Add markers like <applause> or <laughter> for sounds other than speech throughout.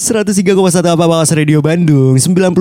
103,1 FM Awas Radio Bandung 90,8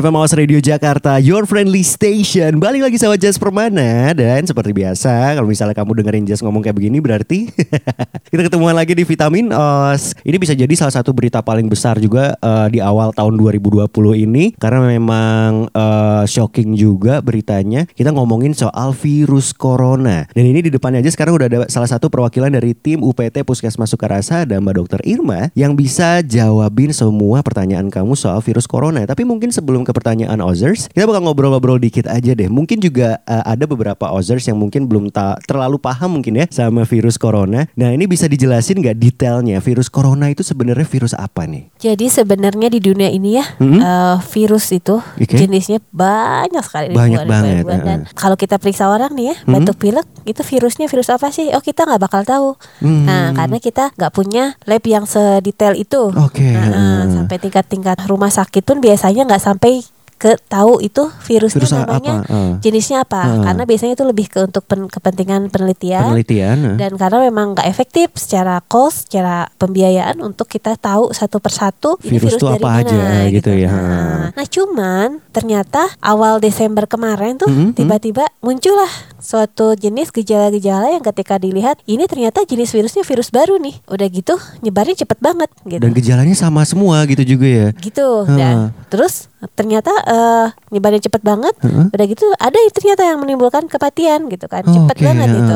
FM Awas Radio Jakarta Your friendly station. Balik lagi sama Jazz Permana Dan seperti biasa Kalau misalnya kamu dengerin Jazz ngomong kayak begini Berarti <laughs> Kita ketemuan lagi di Vitamin Os. Ini bisa jadi salah satu berita paling besar juga uh, Di awal tahun 2020 ini Karena memang uh, shocking juga beritanya. Kita ngomongin soal virus corona. Dan ini di depannya aja sekarang udah ada salah satu perwakilan dari tim UPT Puskesmas Sukarasa Dan Mbak Dokter Irma Yang bisa jawab jawabin semua pertanyaan kamu soal virus corona. Tapi mungkin sebelum ke pertanyaan Ozers, kita bakal ngobrol-ngobrol dikit aja deh. Mungkin juga uh, ada beberapa Ozers yang mungkin belum ta terlalu paham mungkin ya sama virus corona. Nah ini bisa dijelasin nggak detailnya virus corona itu sebenarnya virus apa nih? Jadi sebenarnya di dunia ini ya mm-hmm. uh, virus itu okay. jenisnya banyak sekali. Banyak banget. Dan uh. kalau kita periksa orang nih ya mm-hmm. batuk pilek itu virusnya virus apa sih? Oh kita nggak bakal tahu. Mm-hmm. Nah karena kita nggak punya lab yang sedetail itu. Oke. Okay. Nah, hmm. sampai tingkat-tingkat rumah sakit pun biasanya nggak sampai ke tahu itu virusnya Virus namanya apa? Uh. jenisnya apa uh. karena biasanya itu lebih ke untuk pen, kepentingan penelitian, penelitian uh. dan karena memang nggak efektif secara cost secara pembiayaan untuk kita tahu satu persatu virus, itu apa mana, aja gitu, gitu ya nah, nah cuman ternyata awal Desember kemarin tuh mm-hmm, mm-hmm. tiba-tiba mm -hmm. muncullah suatu jenis gejala-gejala yang ketika dilihat ini ternyata jenis virusnya virus baru nih udah gitu nyebarnya cepet banget gitu dan gejalanya sama semua gitu juga ya gitu uh. dan terus ternyata uh, nyebarnya cepet banget uh-huh. udah gitu ada ternyata yang menimbulkan kematian gitu kan oh, cepet okay. banget uh, gitu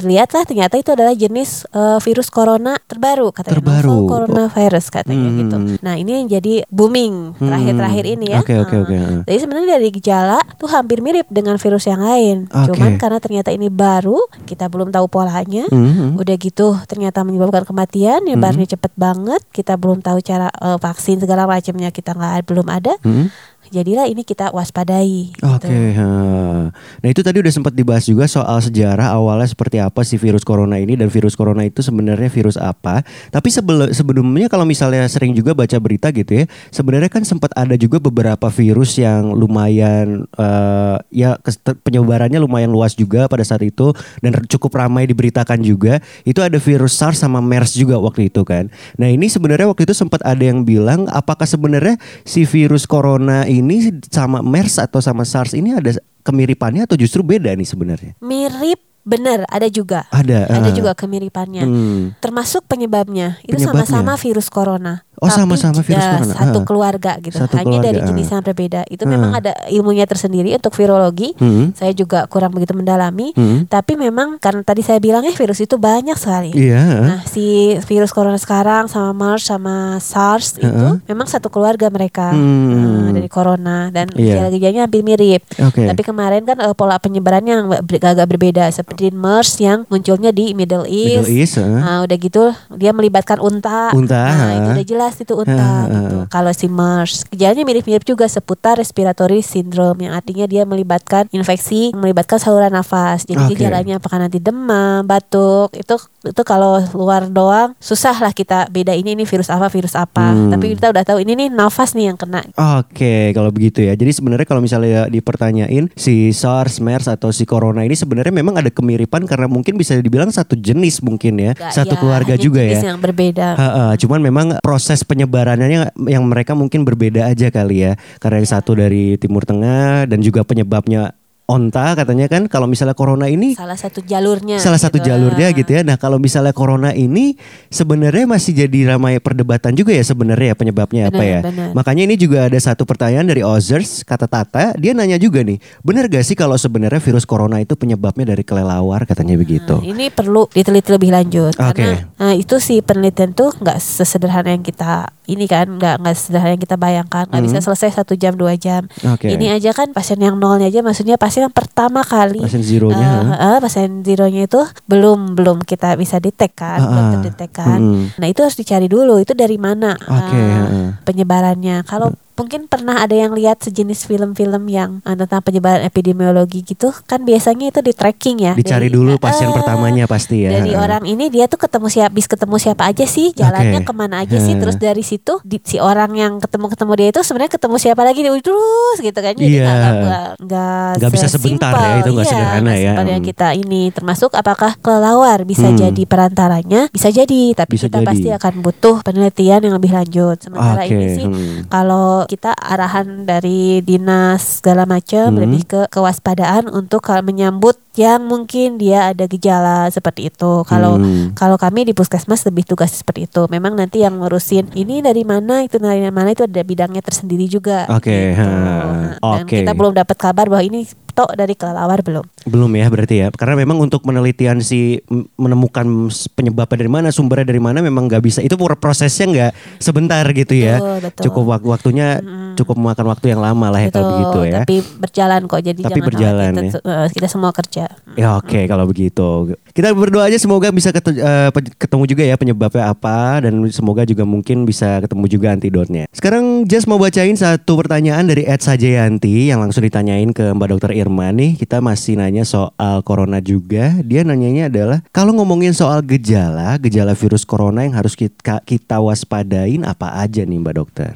dilihatlah ternyata itu adalah jenis uh, virus corona terbaru katanya terbaru. novel coronavirus katanya hmm. gitu nah ini yang jadi booming terakhir-terakhir ini ya okay, okay, okay. Uh. jadi sebenarnya dari gejala tuh hampir mirip dengan virus yang lain okay. cuman karena ternyata ini baru kita belum tahu polanya uh-huh. udah gitu ternyata menyebabkan kematian nyebarnya uh-huh. cepet banget kita belum tahu cara uh, vaksin segala macamnya kita nggak belum ada uh-huh jadilah ini kita waspadai. Oke. Okay. Gitu. Nah itu tadi udah sempat dibahas juga soal sejarah awalnya seperti apa sih virus corona ini dan virus corona itu sebenarnya virus apa. Tapi sebelum sebelumnya kalau misalnya sering juga baca berita gitu ya, sebenarnya kan sempat ada juga beberapa virus yang lumayan uh, ya penyebarannya lumayan luas juga pada saat itu dan cukup ramai diberitakan juga. Itu ada virus SARS sama MERS juga waktu itu kan. Nah ini sebenarnya waktu itu sempat ada yang bilang apakah sebenarnya si virus corona ini sama MERS atau sama SARS ini ada kemiripannya atau justru beda nih sebenarnya? Mirip Benar, ada juga. Ada. Ada uh. juga kemiripannya. Hmm. Termasuk penyebabnya. Itu sama-sama virus corona. Oh sama-sama virus ya, corona. Satu keluarga gitu. Satu Hanya keluarga. dari jenis yang berbeda. Itu uh. memang ada ilmunya tersendiri untuk virologi. Hmm. Saya juga kurang begitu mendalami. Hmm. Tapi memang karena tadi saya bilang ya virus itu banyak sekali. Iya. Nah si virus corona sekarang sama MERS sama SARS uh. itu memang satu keluarga mereka hmm. uh, dari corona dan yeah. gejala-gejalanya hampir mirip. Okay. Tapi kemarin kan uh, pola penyebarannya agak berbeda seperti MERS yang munculnya di Middle East. Middle East. Uh. Nah, udah gitu dia melibatkan unta. Unta. Nah, itu udah jelas jelas itu unta uh, gitu. Kalau si MERS, gejalanya mirip-mirip juga seputar respiratory syndrome yang artinya dia melibatkan infeksi melibatkan saluran nafas. Jadi okay. gejalanya apakah nanti demam, batuk, itu itu kalau luar doang susah lah kita beda ini ini virus apa virus apa. Hmm. Tapi kita udah tahu ini nih nafas nih yang kena. Oke, okay, kalau begitu ya. Jadi sebenarnya kalau misalnya dipertanyain si SARS, MERS atau si corona ini sebenarnya memang ada kemiripan karena mungkin bisa dibilang satu jenis mungkin ya, Gak, satu ya, keluarga juga jenis ya. yang berbeda. Ha -ha, cuman memang proses proses penyebarannya yang mereka mungkin berbeda aja kali ya. Karena yang satu dari Timur Tengah dan juga penyebabnya onta katanya kan kalau misalnya corona ini salah satu jalurnya salah gitu. satu jalurnya gitu ya nah kalau misalnya corona ini sebenarnya masih jadi ramai perdebatan juga ya sebenarnya ya penyebabnya bener, apa ya bener. makanya ini juga ada satu pertanyaan dari Ozers kata Tata dia nanya juga nih benar gak sih kalau sebenarnya virus corona itu penyebabnya dari kelelawar katanya nah, begitu ini perlu diteliti lebih lanjut okay. karena nah, itu si penelitian tuh nggak sesederhana yang kita ini kan nggak nggak sederhana yang kita bayangkan nggak hmm. bisa selesai satu jam dua jam okay. ini aja kan pasien yang nolnya aja maksudnya pasien pasien yang pertama kali pasien zeronya uh, uh, pasien zeronya itu belum belum kita bisa detek kan uh, belum terdetek kan. Hmm. nah itu harus dicari dulu itu dari mana okay, uh, penyebarannya. Kalau mungkin pernah ada yang lihat sejenis film-film yang uh, tentang penyebaran epidemiologi gitu kan biasanya itu di tracking ya. Dicari dari, dulu pasien uh, pertamanya pasti ya. Dari orang ini dia tuh ketemu siapa, bis ketemu siapa aja sih, jalannya okay. ke mana aja sih, terus dari situ di, si orang yang ketemu-ketemu dia itu sebenarnya ketemu siapa lagi terus gitu kan. Jadi Iya. nggak Nggak bisa sebentar ya, itu nggak iya, sederhana ya. yang Hmm. kita ini termasuk apakah kelelawar bisa Hmm. jadi perantaranya, bisa jadi, tapi Bisa kita jadi. pasti akan butuh penelitian yang lebih lanjut. Sementara Oke, ini sih hmm. kalau kita arahan dari dinas segala macam Hmm. lebih ke kewaspadaan untuk kalau menyambut yang mungkin dia ada gejala seperti itu. Kalau Hmm. kalau kami di puskesmas lebih tugas seperti itu. Memang nanti yang ngurusin ini dari mana itu dari mana itu ada bidangnya tersendiri juga. Oke, gitu. ha, Nah, Dan oke. kita belum dapat kabar bahwa ini tok dari kelelawar belum. Belum ya berarti ya. Karena memang untuk penelitian si menemukan penyebabnya dari mana, sumbernya dari mana memang nggak bisa. Itu pro- prosesnya nggak sebentar gitu ya. Betul, betul. Cukup wak- waktunya cukup memakan waktu yang lama lah ya kalau begitu ya. Tapi berjalan kok jadi Tapi jangan berjalan khawatir. ya. Eh, kita semua kerja. Ya oke kalau begitu. Kita berdoa aja semoga bisa eh, ketemu juga ya penyebabnya apa dan semoga juga mungkin bisa ketemu juga antidotnya. Sekarang Jess mau bacain satu pertanyaan dari Ed Sajayanti yang langsung ditanyain ke Mbak Dokter Irma nih. Kita masih nanya soal corona juga. Dia nanyanya adalah kalau ngomongin soal gejala, gejala virus corona yang harus kita, kita waspadain apa aja nih Mbak Dokter?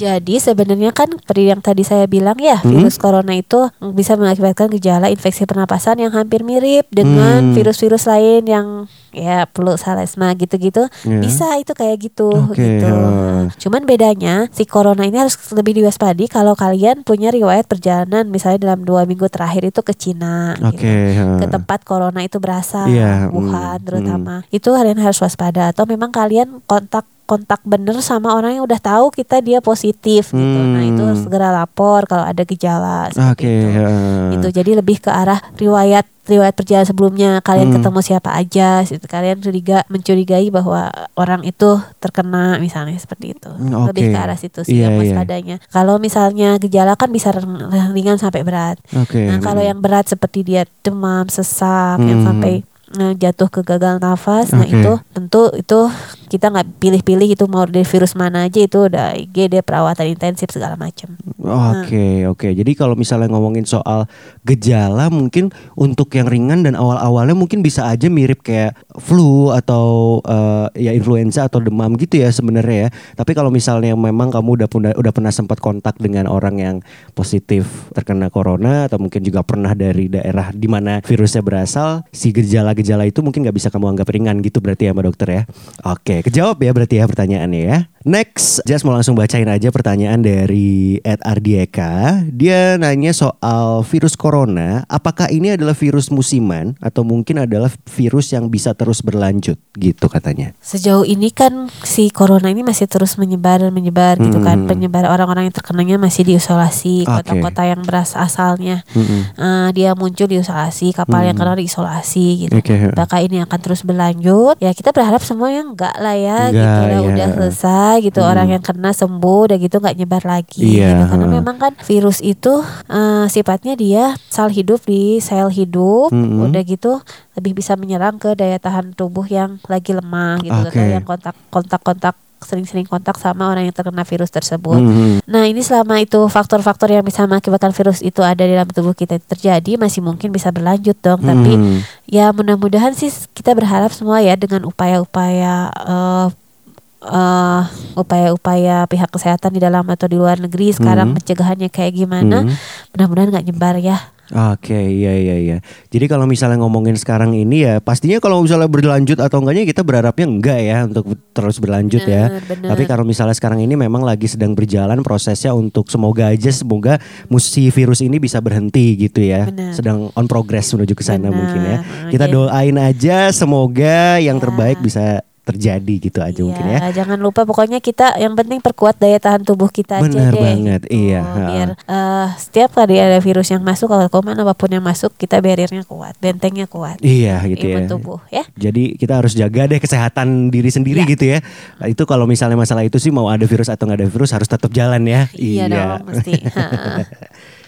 Jadi sebenarnya kan seperti yang tadi saya bilang ya, Hmm? virus corona itu bisa mengakibatkan gejala infeksi pernapasan yang hampir mirip dengan Hmm. virus-virus lain yang ya flu, salesma gitu-gitu. Ya. Bisa itu kayak gitu Oke, gitu. ya. Cuman bedanya si corona ini harus lebih diwaspadi kalau kalian punya riwayat perjalanan misalnya dalam dua minggu terakhir itu ke Cina Oke. gitu. ha. ke tempat corona itu berasal Iya, Wuhan hmm, terutama itu kalian harus waspada atau memang kalian kontak kontak bener sama orang yang udah tahu kita dia positif gitu nah itu harus Hmm. segera lapor kalau ada gejala seperti Oke. itu ha. itu jadi lebih ke arah riwayat riwayat perjalanan sebelumnya kalian Hmm. ketemu siapa aja gitu. kalian curiga mencurigai bahwa orang itu terkena misalnya seperti itu Hmm, lebih ke arah situ sih yang iya. waspadanya kalau misalnya gejala kan bisa ringan sampai berat Oke. Nah, kalau yang berat seperti dia demam, sesak, Hmm. yang sampai jatuh ke gagal nafas, nah Oke. itu tentu itu kita nggak pilih-pilih itu mau dari virus mana aja itu udah IGD perawatan intensif segala macam. Oke oke jadi kalau misalnya ngomongin soal gejala mungkin untuk yang ringan dan awal-awalnya mungkin bisa aja mirip kayak flu atau eh, ya influenza atau demam gitu ya sebenarnya ya tapi kalau misalnya memang kamu udah pernah udah pernah sempat kontak dengan orang yang positif terkena corona atau mungkin juga pernah dari daerah di mana virusnya berasal si gejala-gejala itu mungkin nggak bisa kamu anggap ringan gitu berarti ya mbak dokter ya? Oke kejawab ya berarti ya pertanyaannya ya next Just mau langsung bacain aja pertanyaan dari Ed Ardieka dia nanya soal virus corona apakah ini adalah virus musiman atau mungkin adalah virus yang bisa terus berlanjut gitu katanya Sejauh ini kan si corona ini masih terus menyebar dan menyebar gitu kan. Hmm. Penyebar orang-orang yang terkenanya masih diisolasi, kota-kota yang berasal asalnya Mm-mm. eh, dia muncul diisolasi, kapal yang Hmm. kena diisolasi gitu. Oke. Apakah ini akan terus berlanjut? Ya kita berharap semuanya enggak lah ya Enggak, gitu lah ya. udah selesai gitu Hmm. orang yang kena sembuh udah gitu nggak nyebar lagi Iya, gitu. Karena ha. memang kan virus itu eh, sifatnya dia sel hidup di sel hidup Mm-mm. udah gitu lebih bisa menyerang ke daya tahan tubuh yang lagi lemah gitu Oke. atau yang kontak kontak-kontak sering-sering kontak sama orang yang terkena virus tersebut. Mhm. Nah ini selama itu faktor-faktor yang bisa mengakibatkan virus itu ada di dalam tubuh kita terjadi masih mungkin bisa berlanjut dong. Tapi Mhm. ya mudah-mudahan sih kita berharap semua ya dengan upaya-upaya eh, eh, upaya-upaya pihak kesehatan di dalam atau di luar negeri sekarang Mhm. pencegahannya kayak gimana Mhm. mudah-mudahan nggak nyebar ya. Oke, iya iya iya. Jadi kalau misalnya ngomongin sekarang ini ya, pastinya kalau misalnya berlanjut atau enggaknya kita berharapnya enggak ya untuk terus berlanjut ya. Bener, bener. Tapi kalau misalnya sekarang ini memang lagi sedang berjalan prosesnya untuk semoga aja semoga musi virus ini bisa berhenti gitu ya. Bener. Sedang on progress menuju ke sana Bener. mungkin ya. Kita doain aja semoga yang Ya. terbaik bisa terjadi gitu aja mungkin ya. Iya, jangan lupa pokoknya kita yang penting perkuat daya tahan tubuh kita aja Benar deh. banget, gitu. iya. Biar eh, setiap kali ada virus yang masuk kalau kuman apa pun yang masuk kita barriernya kuat, bentengnya kuat. Iya gitu ya. Imun tubuh ya. Jadi kita harus jaga deh kesehatan diri sendiri Iya. gitu ya. Itu kalau misalnya masalah itu sih mau ada virus atau nggak ada virus harus tetap jalan ya. Iya dong mesti. <laughs>